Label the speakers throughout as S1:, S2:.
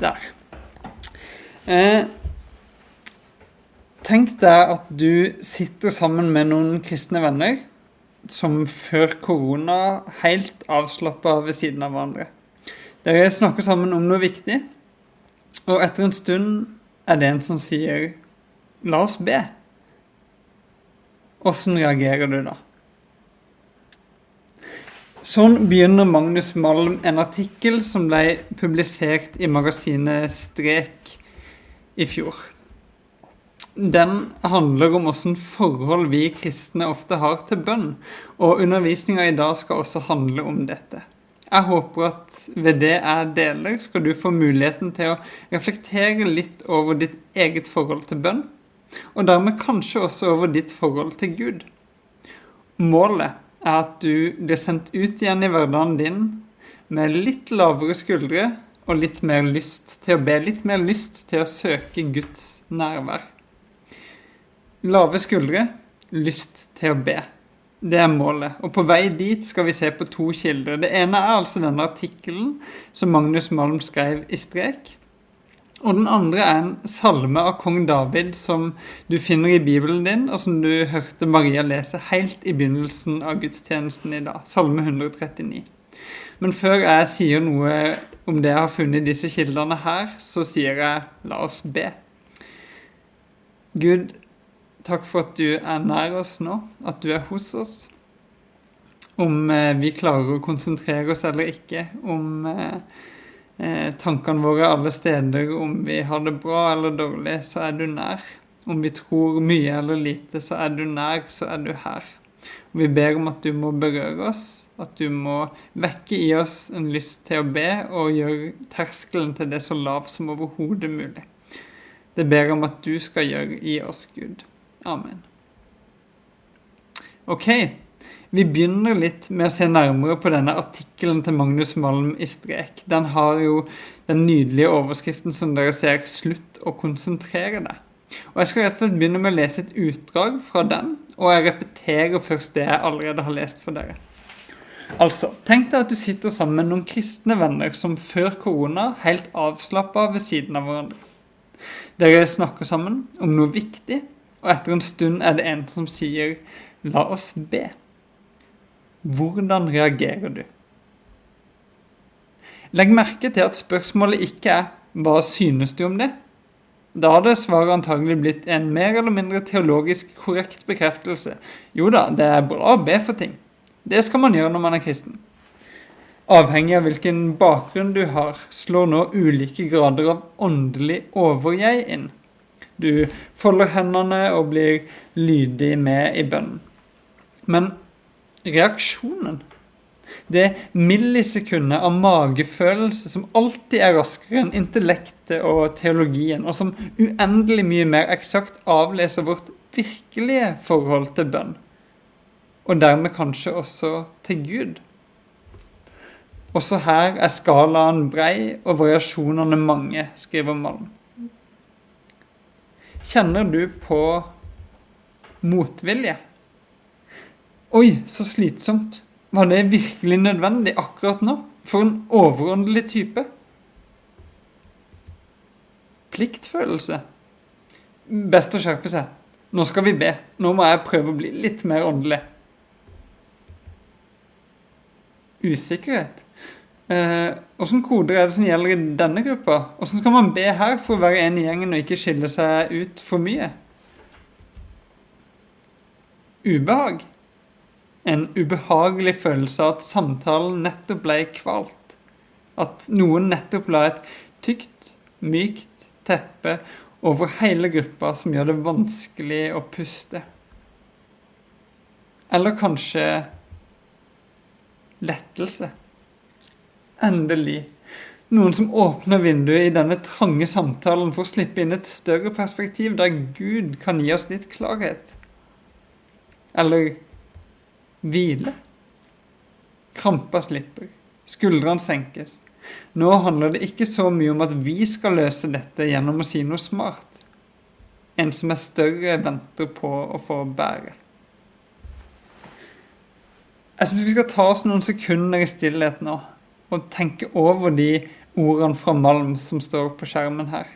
S1: Der. Eh, tenk deg at du sitter sammen med noen kristne venner som før korona helt avslappa ved siden av hverandre. Dere snakker sammen om noe viktig, og etter en stund er det en som sier 'la oss be'. Åssen reagerer du da? Sånn begynner Magnus Malm en artikkel som ble publisert i magasinet Strek i fjor. Den handler om åssen forhold vi kristne ofte har til bønn, og undervisninga i dag skal også handle om dette. Jeg håper at ved det jeg deler, skal du få muligheten til å reflektere litt over ditt eget forhold til bønn, og dermed kanskje også over ditt forhold til Gud. Målet er at du blir sendt ut igjen i hverdagen din med litt lavere skuldre og litt mer lyst til å be, litt mer lyst til å søke Guds nærvær. Lave skuldre, lyst til å be. Det er målet. Og på vei dit skal vi se på to kilder. Det ene er altså denne artikkelen som Magnus Malm skrev i strek. Og den andre er en salme av kong David som du finner i Bibelen din, og som du hørte Maria lese helt i begynnelsen av gudstjenesten i dag. Salme 139. Men før jeg sier noe om det jeg har funnet i disse kildene her, så sier jeg la oss be. Gud, Takk for at du er nær oss nå, at du er hos oss. Om eh, vi klarer å konsentrere oss eller ikke, om eh, tankene våre alle steder, om vi har det bra eller dårlig, så er du nær. Om vi tror mye eller lite, så er du nær, så er du her. Og vi ber om at du må berøre oss, at du må vekke i oss en lyst til å be, og gjøre terskelen til det så lav som overhodet mulig. Det ber om at du skal gjøre i oss, Gud. Amen. Ok, vi begynner litt med å se nærmere på denne artikkelen til Magnus Malm i strek. Den har jo den nydelige overskriften som dere ser 'Slutt å konsentrere deg'. Og Jeg skal rett og slett begynne med å lese et utdrag fra den, og jeg repeterer først det jeg allerede har lest for dere. Altså, Tenk deg at du sitter sammen med noen kristne venner som før korona helt avslappa ved siden av hverandre. Dere snakker sammen om noe viktig og etter en stund er det en som sier 'la oss be'. Hvordan reagerer du? Legg merke til at spørsmålet ikke er 'hva synes du om det'? Da hadde svaret antagelig blitt en mer eller mindre teologisk korrekt bekreftelse. Jo da, det er bra å be for ting. Det skal man gjøre når man er kristen. Avhengig av hvilken bakgrunn du har, slår nå ulike grader av åndelig overjeg inn. Du folder hendene og blir lydig med i bønnen. Men reaksjonen det millisekundet av magefølelse som alltid er raskere enn intellektet og teologien, og som uendelig mye mer eksakt avleser vårt virkelige forhold til bønn. Og dermed kanskje også til Gud. Også her er skalaen brei og variasjonene mange, skriver Malm. Kjenner du på motvilje? Oi, så slitsomt. Var det virkelig nødvendig akkurat nå? For en overåndelig type. Pliktfølelse. Best å skjerpe seg. Nå skal vi be. Nå må jeg prøve å bli litt mer åndelig. Usikkerhet. Åssen eh, koder er det som gjelder i denne gruppa? Åssen skal man be her for å være en i gjengen og ikke skille seg ut for mye? Ubehag. En ubehagelig følelse av at samtalen nettopp ble kvalt. At noen nettopp la et tykt, mykt teppe over hele gruppa som gjør det vanskelig å puste. Eller kanskje lettelse. Endelig. Noen som åpner vinduet i denne trange samtalen for å slippe inn et større perspektiv der Gud kan gi oss litt klarhet. Eller hvile. Krampa slipper. Skuldrene senkes. Nå handler det ikke så mye om at vi skal løse dette gjennom å si noe smart. En som er større, venter på å få bære. Jeg syns vi skal ta oss noen sekunder i stillhet nå og tenke over de ordene fra Malm som står på skjermen her.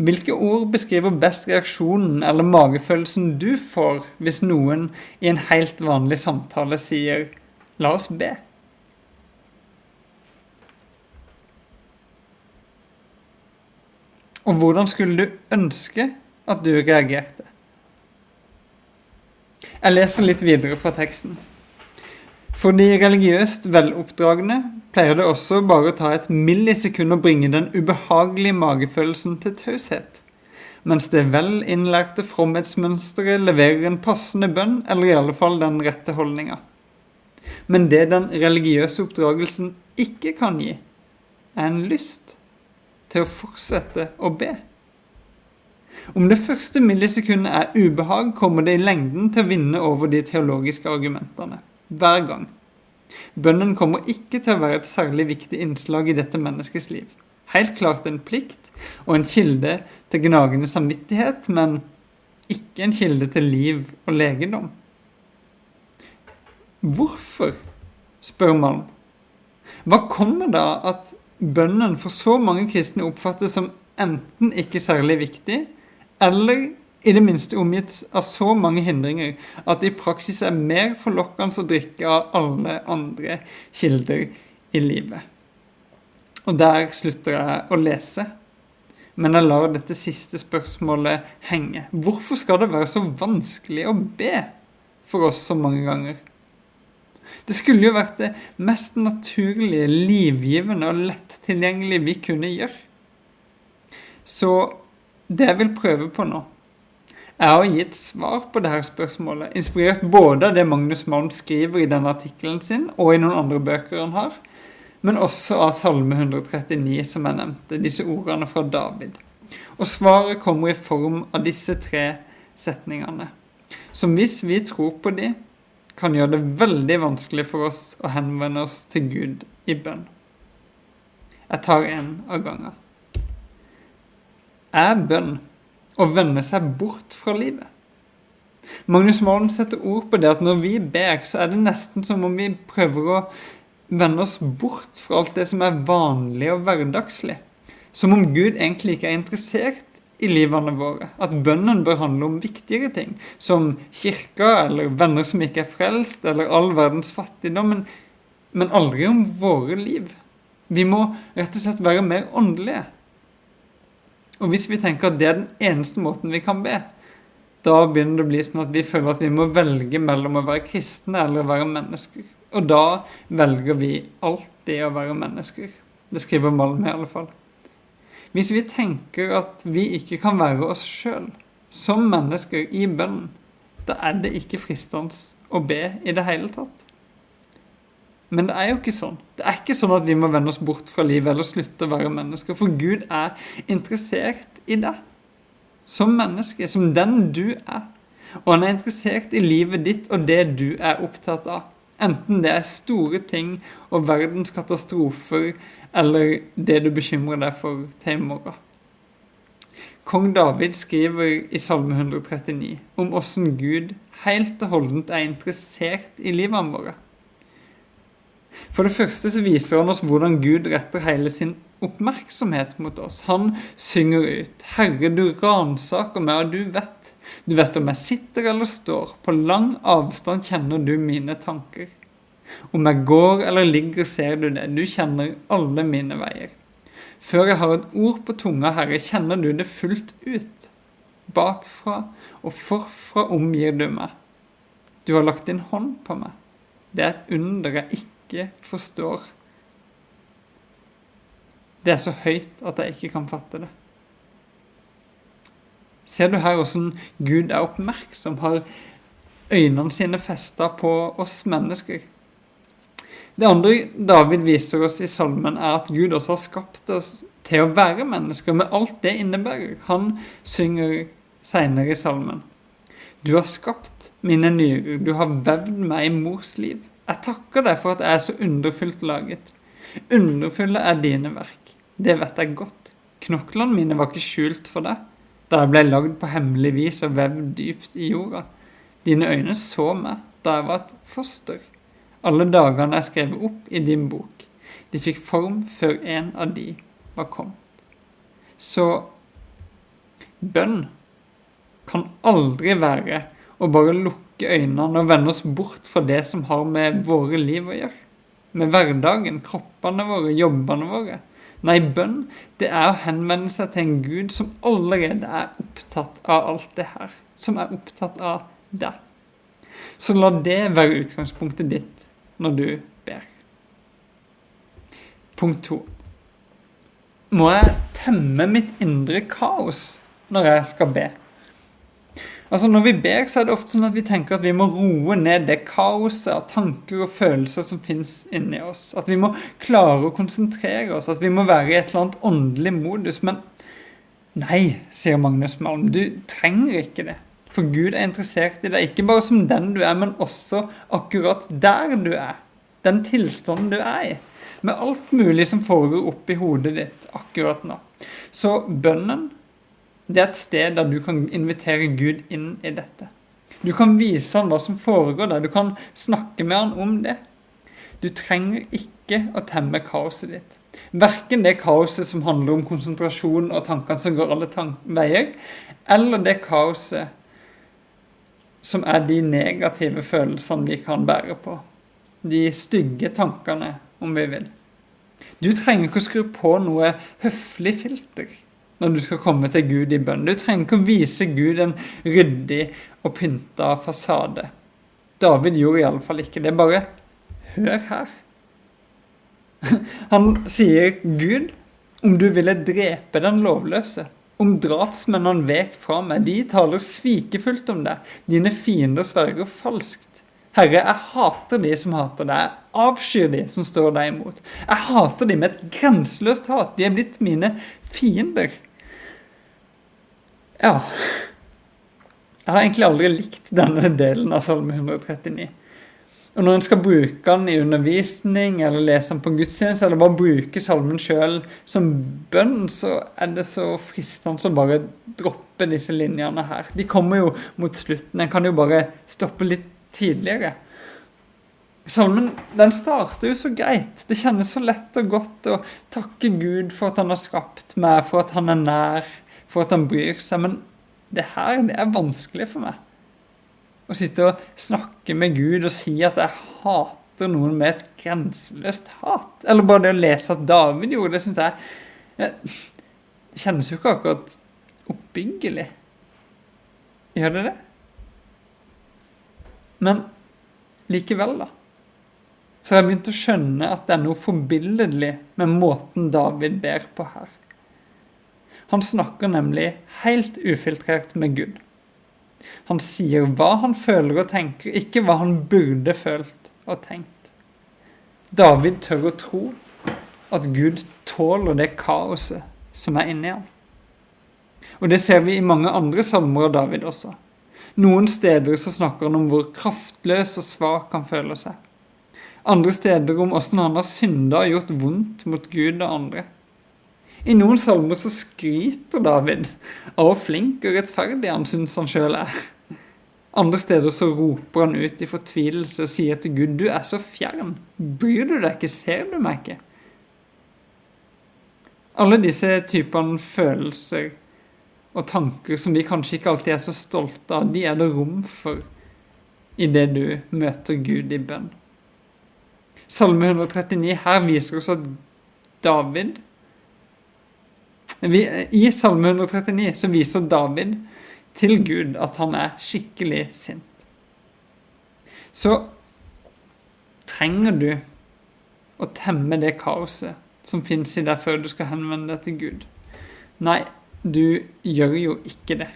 S1: Hvilke ord beskriver best reaksjonen eller magefølelsen du får hvis noen i en helt vanlig samtale sier 'la oss be'? Og hvordan skulle du ønske at du reagerte? Jeg leser litt videre fra teksten. For de religiøst veloppdragne pleier det også bare å ta et millisekund å bringe den ubehagelige magefølelsen til taushet, mens det vel innlærte fromhetsmønsteret leverer en passende bønn, eller i alle fall den rette holdninga. Men det den religiøse oppdragelsen ikke kan gi, er en lyst til å fortsette å be. Om det første millisekundet er ubehag, kommer det i lengden til å vinne over de teologiske argumentene. Hver gang. Bønnen kommer ikke til å være et særlig viktig innslag i dette menneskets liv. Helt klart en plikt og en kilde til gnagende samvittighet, men ikke en kilde til liv og legedom. Hvorfor, spør Malm. Hva kommer da at bønnen for så mange kristne oppfattes som enten ikke særlig viktig, eller i det minste omgitt av så mange hindringer at det i praksis er mer forlokkende å drikke av alle andre kilder i livet. Og der slutter jeg å lese. Men jeg lar dette siste spørsmålet henge. Hvorfor skal det være så vanskelig å be for oss så mange ganger? Det skulle jo vært det mest naturlige, livgivende og lett tilgjengelige vi kunne gjøre. Så det jeg vil prøve på nå, er har gitt svar på dette spørsmålet, inspirert både av det Magnus Malm skriver i denne artikkelen sin, og i noen andre bøker han har, men også av Salme 139, som jeg nevnte, disse ordene fra David. Og svaret kommer i form av disse tre setningene, som hvis vi tror på de, kan gjøre det veldig vanskelig for oss å henvende oss til Gud i bønn. Jeg tar en av gangen. Er bønn å vende seg bort fra livet? Magnus Malm setter ord på det at når vi ber, så er det nesten som om vi prøver å vende oss bort fra alt det som er vanlig og hverdagslig. Som om Gud egentlig ikke er interessert i livene våre. At bønnen bør handle om viktigere ting, som kirka eller venner som ikke er frelst, eller all verdens fattigdom, men, men aldri om våre liv. Vi må rett og slett være mer åndelige. Og hvis vi tenker at det er den eneste måten vi kan be, da begynner det å bli sånn at vi føler at vi må velge mellom å være kristne eller å være mennesker. Og da velger vi alltid å være mennesker. Det skriver Malm i alle fall. Hvis vi tenker at vi ikke kan være oss sjøl som mennesker i bønnen, da er det ikke fristende å be i det hele tatt. Men det er jo ikke sånn. Det er ikke sånn at vi må vende oss bort fra livet eller slutte å være mennesker. For Gud er interessert i deg som menneske, som den du er. Og han er interessert i livet ditt og det du er opptatt av. Enten det er store ting og verdens katastrofer eller det du bekymrer deg for til i morgen. Kong David skriver i Salme 139 om åssen Gud helt og holdent er interessert i livene våre. For det første så viser han oss hvordan Gud retter hele sin oppmerksomhet mot oss. Han synger ut 'Herre, du ransaker meg, og du vet'. Du vet om jeg sitter eller står. På lang avstand kjenner du mine tanker. Om jeg går eller ligger, ser du det. Du kjenner alle mine veier. Før jeg har et ord på tunga, Herre, kjenner du det fullt ut. Bakfra og forfra omgir du meg. Du har lagt din hånd på meg. Det er et under jeg ikke forstår. Det er så høyt at jeg ikke kan fatte det. Ser du her hvordan Gud er oppmerksom, har øynene sine festa på oss mennesker? Det andre David viser oss i salmen, er at Gud også har skapt oss til å være mennesker, med alt det innebærer. Han synger seinere i salmen. Du har skapt mine nyrer, du har vevd meg i mors liv. Jeg takker deg for at jeg er så underfullt laget. Underfulle er dine verk. Det vet jeg godt. Knoklene mine var ikke skjult for deg da jeg ble lagd på hemmelig vis og vevd dypt i jorda. Dine øyne så meg da jeg var et foster. Alle dagene er skrevet opp i din bok. De fikk form før en av de var kommet. Så bønn kan aldri være å bare lukke øynene og vende oss bort fra det som har med våre liv å gjøre. Med hverdagen, kroppene våre, jobbene våre. Nei, bønn det er å henvende seg til en Gud som allerede er opptatt av alt det her. Som er opptatt av deg. Så la det være utgangspunktet ditt når du ber. Punkt to. Må jeg temme mitt indre kaos når jeg skal be? Altså Når vi ber, så er det ofte sånn at vi tenker at vi må roe ned det kaoset av tanker og følelser som finnes inni oss. At vi må klare å konsentrere oss, at vi må være i et eller annet åndelig modus. Men nei, sier Magnus Malm, du trenger ikke det. For Gud er interessert i deg, ikke bare som den du er, men også akkurat der du er. Den tilstanden du er i. Med alt mulig som foregår oppi hodet ditt akkurat nå. Så bønnen, det er et sted der du kan invitere Gud inn i dette. Du kan vise ham hva som foregår der. Du kan snakke med ham om det. Du trenger ikke å temme kaoset ditt. Verken det kaoset som handler om konsentrasjon og tankene som går alle veier, eller det kaoset som er de negative følelsene vi kan bære på. De stygge tankene, om vi vil. Du trenger ikke å skru på noe høflig filter når du skal komme til Gud i bønn. Du trenger ikke å vise Gud en ryddig og pynta fasade. David gjorde iallfall ikke det. Bare hør her. Han sier, 'Gud, om du ville drepe den lovløse' om drapsmennene vek fra meg. De taler svikefullt om deg. Dine fiender sverger falskt. Herre, jeg hater de som hater deg. Jeg avskyr de som står deg imot. Jeg hater de med et grenseløst hat. De er blitt mine fiender. Ja Jeg har egentlig aldri likt denne delen av Salme 139. Og når en skal bruke den i undervisning eller lese den på gudstjeneste, eller bare bruke salmen sjøl som bønn, så er det så fristende å bare droppe disse linjene her. De kommer jo mot slutten. En kan jo bare stoppe litt tidligere. Salmen den starter jo så greit. Det kjennes så lett og godt å takke Gud for at han har skapt meg, for at han er nær, for at han bryr seg. Men det her det er vanskelig for meg. Å sitte og snakke med Gud og si at jeg hater noen med et grenseløst hat. Eller bare det å lese at David gjorde det, syns jeg Det kjennes jo ikke akkurat oppbyggelig. Gjør det det? Men likevel, da. Så har jeg begynt å skjønne at det er noe forbilledlig med måten David ber på her. Han snakker nemlig helt ufiltrert med Gud. Han sier hva han føler og tenker, ikke hva han burde følt og tenkt. David tør å tro at Gud tåler det kaoset som er inni ham. Og det ser vi i mange andre salmer av David også. Noen steder så snakker han om hvor kraftløs og svak han føler seg. Andre steder om åssen han har synda og gjort vondt mot Gud og andre. I noen salmer så skryter David av hvor flink og rettferdig han syns han sjøl er. Andre steder så roper han ut i fortvilelse og sier til Gud, du er så fjern. Bryr du deg ikke? Ser du meg ikke? Alle disse typene følelser og tanker som vi kanskje ikke alltid er så stolte av, de er det rom for i det du møter Gud i bønn. Salme 139 her viser oss at David I Salme 139 så viser David til Gud at han er skikkelig sint. Så trenger du å temme det kaoset som fins i deg før du skal henvende deg til Gud. Nei, du gjør jo ikke det.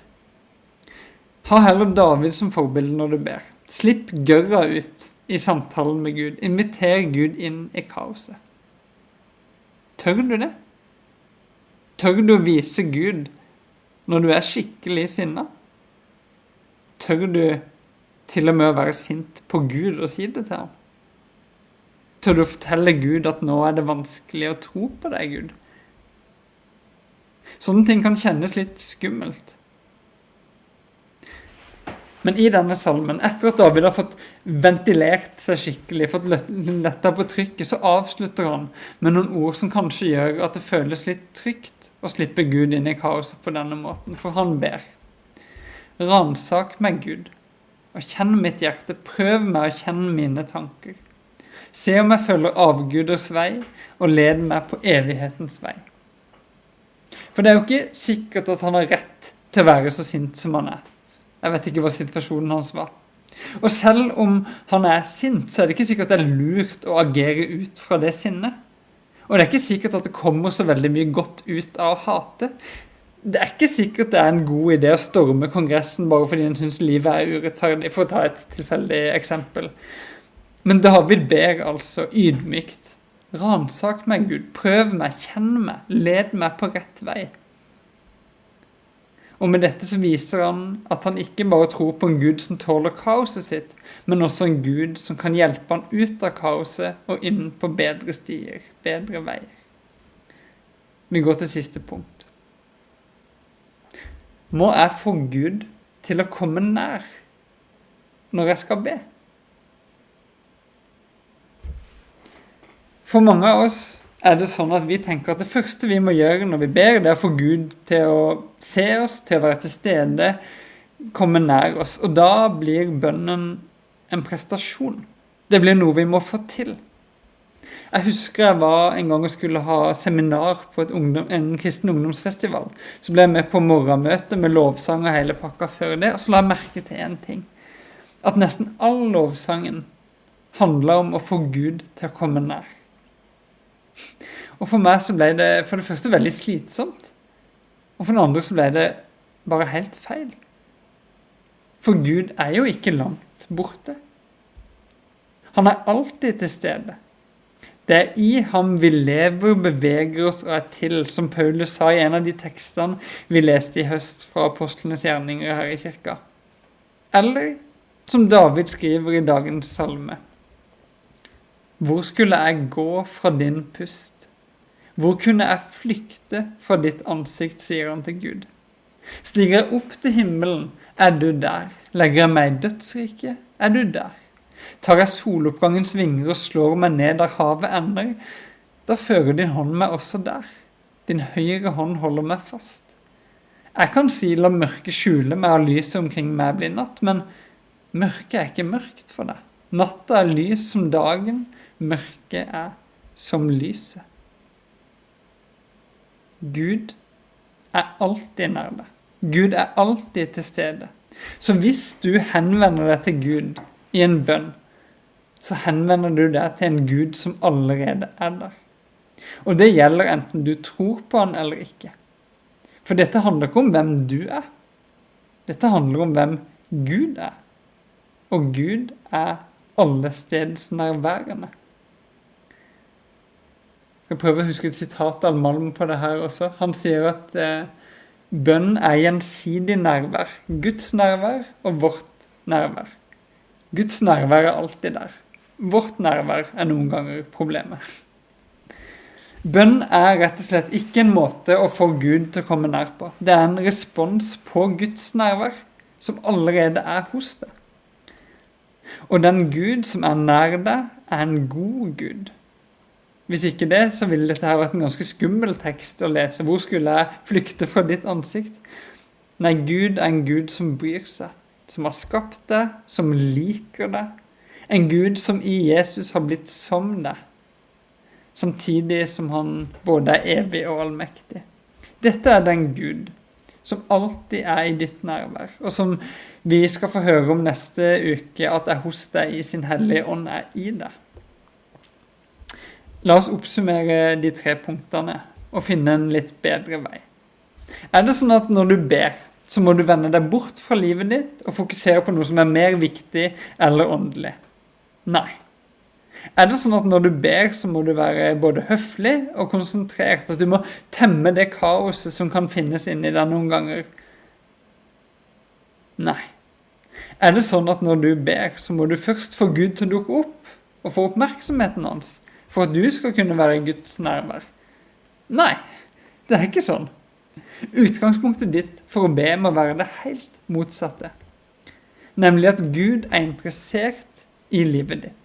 S1: Ha heller David som forbilde når du ber. Slipp gørra ut i samtalen med Gud. Inviter Gud inn i kaoset. Tør du det? Tør du å vise Gud når du er skikkelig sinna? Tør du til og med å være sint på Gud og si det til ham? Tør du å fortelle Gud at nå er det vanskelig å tro på deg, Gud? Sånne ting kan kjennes litt skummelt. Men i denne salmen, etter at David har fått ventilert seg skikkelig, fått letta på trykket, så avslutter han med noen ord som kanskje gjør at det føles litt trygt å slippe Gud inn i kaoset på denne måten. For han ber. Ransak meg, Gud, og kjenn mitt hjerte. Prøv meg å kjenne mine tanker. Se om jeg følger avguders vei, og led meg på evighetens vei. For det er jo ikke sikkert at han har rett til å være så sint som han er. Jeg vet ikke hva situasjonen hans var. Og selv om han er sint, så er det ikke sikkert det er lurt å agere ut fra det sinnet. Og det er ikke sikkert at det kommer så veldig mye godt ut av å hate. Det er ikke sikkert det er en god idé å storme Kongressen bare fordi en syns livet er urettferdig, for å ta et tilfeldig eksempel. Men David ber altså ydmykt. Ransak meg, Gud. Prøv meg, kjenn meg, led meg på rett vei. Og med dette så viser han at han ikke bare tror på en gud som tåler kaoset sitt, men også en gud som kan hjelpe han ut av kaoset og inn på bedre stier, bedre veier. Vi går til siste punkt. Må jeg få Gud til å komme nær når jeg skal be? For mange av oss er det sånn at vi tenker at det første vi må gjøre når vi ber, det er å få Gud til å se oss, til å være til stede, komme nær oss. Og da blir bønnen en prestasjon. Det blir noe vi må få til. Jeg husker jeg var en gang og skulle ha seminar på ungdom, en kristen ungdomsfestival. Så ble jeg med på morgenmøte med lovsang og hele pakka før det, og så la jeg merke til én ting. At nesten all lovsangen handla om å få Gud til å komme nær. Og for meg så ble det for det første veldig slitsomt. Og for det andre så ble det bare helt feil. For Gud er jo ikke langt borte. Han er alltid til stede. Det er i ham vi lever, beveger oss og er til, som Paulus sa i en av de tekstene vi leste i høst fra apostlenes gjerninger her i kirka. Eller som David skriver i dagens salme. Hvor skulle jeg gå fra din pust? Hvor kunne jeg flykte fra ditt ansikt, sier han til Gud. Stiger jeg opp til himmelen, er du der. Legger jeg meg i dødsriket, er du der. Tar jeg soloppgangens vinger og slår meg ned der havet ender, da fører din hånd meg også der. Din høyre hånd holder meg fast. Jeg kan si la mørket skjule meg og lyset omkring meg bli natt, men mørket er ikke mørkt for deg. Natta er lys som dagen, mørket er som lyset. Gud er alltid nær deg. Gud er alltid til stede. Så hvis du henvender deg til Gud i en bønn, så henvender du deg til en Gud som allerede er der. Og det gjelder enten du tror på han eller ikke. For dette handler ikke om hvem du er. Dette handler om hvem Gud er. Og Gud er allestedsnærværende skal prøve å huske et sitat av Malm på det her også. Han sier at eh, bønn er gjensidig nærvær. Guds nærvær og vårt nærvær. Guds nærvær er alltid der. Vårt nærvær er noen ganger problemet. Bønn er rett og slett ikke en måte å få Gud til å komme nær på. Det er en respons på Guds nærvær, som allerede er hos deg. Og den Gud som er nær deg, er en god Gud. Hvis ikke det, så ville dette her vært en ganske skummel tekst å lese. Hvor skulle jeg flykte fra ditt ansikt? Nei, Gud er en Gud som bryr seg, som har skapt deg, som liker deg. En Gud som i Jesus har blitt som deg, samtidig som han både er evig og allmektig. Dette er den Gud som alltid er i ditt nærvær, og som vi skal få høre om neste uke at er hos deg i sin hellige ånd, er i deg. La oss oppsummere de tre punktene og finne en litt bedre vei. Er det sånn at når du ber, så må du vende deg bort fra livet ditt og fokusere på noe som er mer viktig eller åndelig? Nei. Er det sånn at når du ber, så må du være både høflig og konsentrert? At du må temme det kaoset som kan finnes inni deg noen ganger? Nei. Er det sånn at når du ber, så må du først få Gud til å dukke opp og få oppmerksomheten hans? For at du skal kunne være Guds nærvær. Nei, det er ikke sånn. Utgangspunktet ditt for å be må være det helt motsatte. nemlig at Gud er interessert i livet ditt.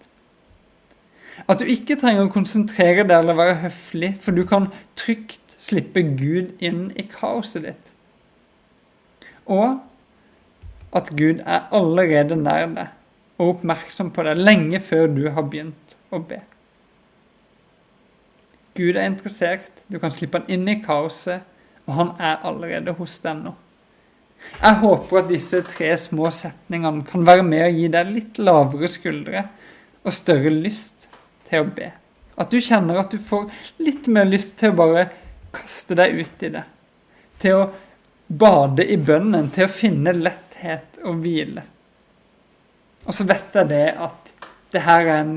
S1: At du ikke trenger å konsentrere deg eller være høflig, for du kan trygt slippe Gud inn i kaoset ditt. Og at Gud er allerede nær deg og oppmerksom på deg lenge før du har begynt å be. Gud er interessert, du kan slippe han inn i kaoset, og han er allerede hos deg nå. Jeg håper at disse tre små setningene kan være med å gi deg litt lavere skuldre og større lyst til å be. At du kjenner at du får litt mer lyst til å bare kaste deg ut i det. Til å bade i bønnen, til å finne letthet og hvile. Og så vet jeg det at det her er en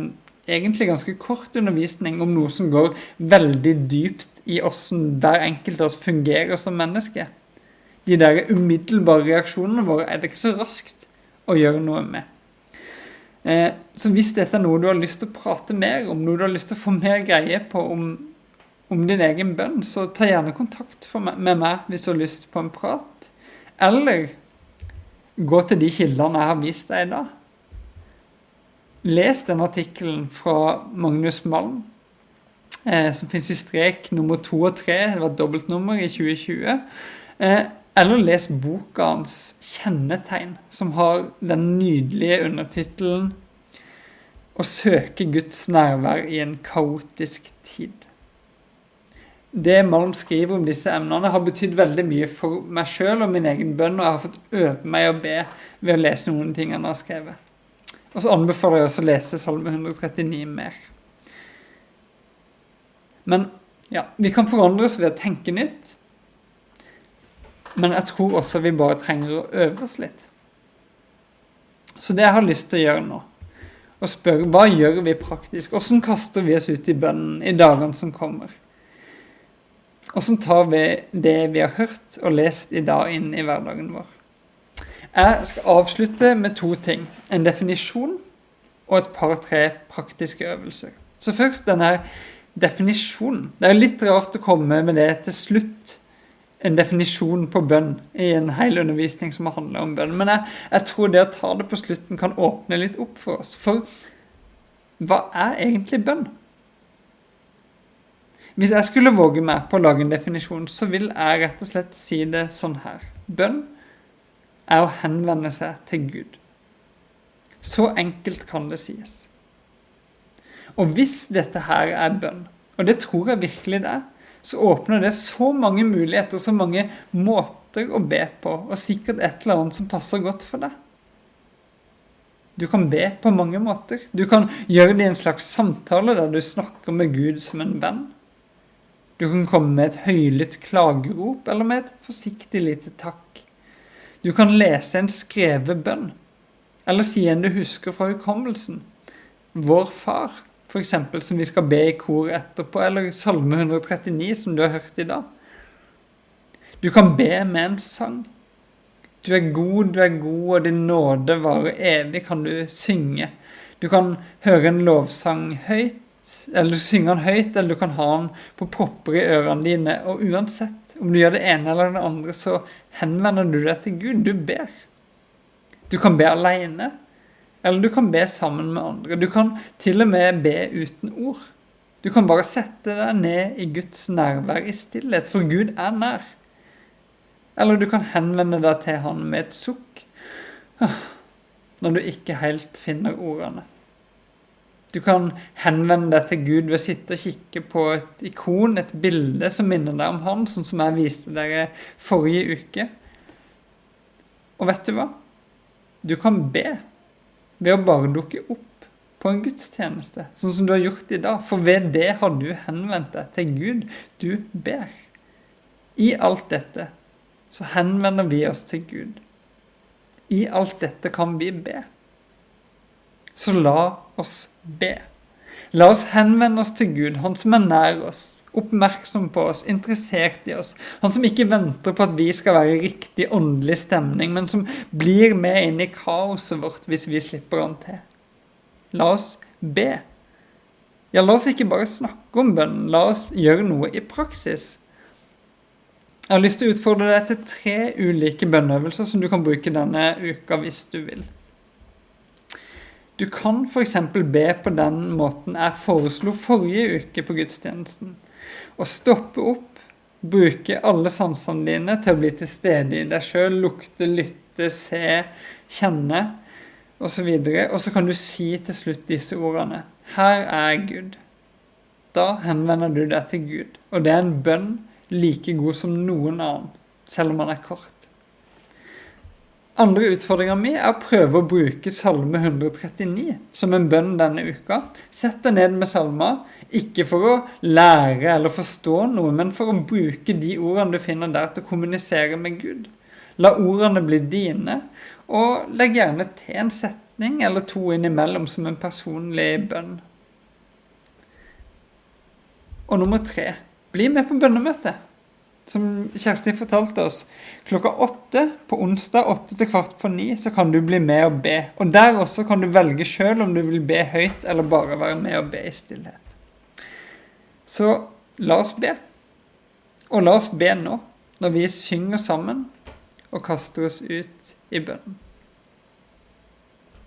S1: egentlig ganske kort undervisning om noe som går veldig dypt i åssen hver enkelt av oss fungerer som menneske. De der umiddelbare reaksjonene våre er det ikke så raskt å gjøre noe med. Eh, så hvis dette er noe du har lyst til å prate mer om, noe du har lyst til å få mer greie på om, om din egen bønn, så ta gjerne kontakt med meg hvis du har lyst på en prat. Eller gå til de kildene jeg har vist deg i dag. Les den artikkelen fra Magnus Malm, eh, som finnes i strek nummer to og tre. Det var dobbeltnummer i 2020. Eh, eller les boka hans 'Kjennetegn', som har den nydelige undertittelen 'Å søke Guds nærvær i en kaotisk tid'. Det Malm skriver om disse emnene, har betydd veldig mye for meg sjøl og min egen bønn, og jeg har fått øve meg å be ved å lese noen ting han har skrevet. Og så anbefaler jeg også å lese Salme 139 mer. Men ja, vi kan forandre oss ved å tenke nytt. Men jeg tror også vi bare trenger å øve oss litt. Så det jeg har lyst til å gjøre nå, og spørre hva gjør vi praktisk? Hvordan kaster vi oss ut i bønnen i dagene som kommer? Hvordan tar vi det vi har hørt og lest i dag, inn i hverdagen vår? Jeg skal avslutte med to ting. En definisjon og et par-tre praktiske øvelser. Så først denne definisjonen. Det er litt rart å komme med det til slutt. En definisjon på bønn i en hel undervisning som handler om bønn. Men jeg, jeg tror det å ta det på slutten kan åpne litt opp for oss. For hva er egentlig bønn? Hvis jeg skulle våge meg på å lage en definisjon, så vil jeg rett og slett si det sånn her. Bønn er å henvende seg til Gud. Så enkelt kan det sies. Og hvis dette her er bønn, og det tror jeg virkelig det er, så åpner det så mange muligheter, så mange måter å be på, og sikkert et eller annet som passer godt for deg. Du kan be på mange måter. Du kan gjøre det i en slags samtale der du snakker med Gud som en venn. Du kan komme med et høylytt klagerop eller med et forsiktig lite takk. Du kan lese en skrevet bønn, eller si en du husker fra hukommelsen. Vår Far, f.eks., som vi skal be i kor etterpå, eller Salme 139, som du har hørt i dag. Du kan be med en sang. Du er god, du er god, og din nåde varer evig, kan du synge. Du kan høre en lovsang høyt, eller synge den høyt, eller du kan ha den på propper i ørene dine. Og uansett om du gjør det ene eller det andre, så henvender du deg til Gud. Du ber. Du kan be alene, eller du kan be sammen med andre. Du kan til og med be uten ord. Du kan bare sette deg ned i Guds nærvær i stillhet, for Gud er nær. Eller du kan henvende deg til Han med et sukk når du ikke helt finner ordene. Du kan henvende deg til Gud ved å sitte og kikke på et ikon, et bilde som minner deg om Han, sånn som jeg viste dere forrige uke. Og vet du hva? Du kan be ved å bare dukke opp på en gudstjeneste, sånn som du har gjort i dag. For ved det har du henvendt deg til Gud. Du ber. I alt dette så henvender vi oss til Gud. I alt dette kan vi be. Så la oss be. La oss henvende oss til Gud, Han som er nær oss, oppmerksom på oss, interessert i oss. Han som ikke venter på at vi skal være i riktig åndelig stemning, men som blir med inn i kaoset vårt hvis vi slipper han til. La oss be. Ja, la oss ikke bare snakke om bønnen, la oss gjøre noe i praksis. Jeg har lyst til å utfordre deg til tre ulike bønneøvelser som du kan bruke denne uka hvis du vil. Du kan f.eks. be på den måten jeg foreslo forrige uke på gudstjenesten. Å stoppe opp, bruke alle sansene dine til å bli til stede i deg sjøl. Lukte, lytte, se, kjenne osv. Og så kan du si til slutt disse ordene. Her er Gud. Da henvender du deg til Gud. Og det er en bønn like god som noen annen, selv om den er kort. Andre utfordringa mi er å prøve å bruke Salme 139 som en bønn denne uka. Sett deg ned med salmer, ikke for å lære eller forstå noe, men for å bruke de ordene du finner der, til å kommunisere med Gud. La ordene bli dine, og legg gjerne til en setning eller to innimellom som en personlig bønn. Og nummer tre bli med på bønnemøte som Kjersti fortalte oss, klokka åtte på onsdag åtte til kvart på ni, så kan du bli med og be. Og der også kan du velge sjøl om du vil be høyt eller bare være med og be i stillhet. Så la oss be. Og la oss be nå, når vi synger sammen og kaster oss ut i bønnen.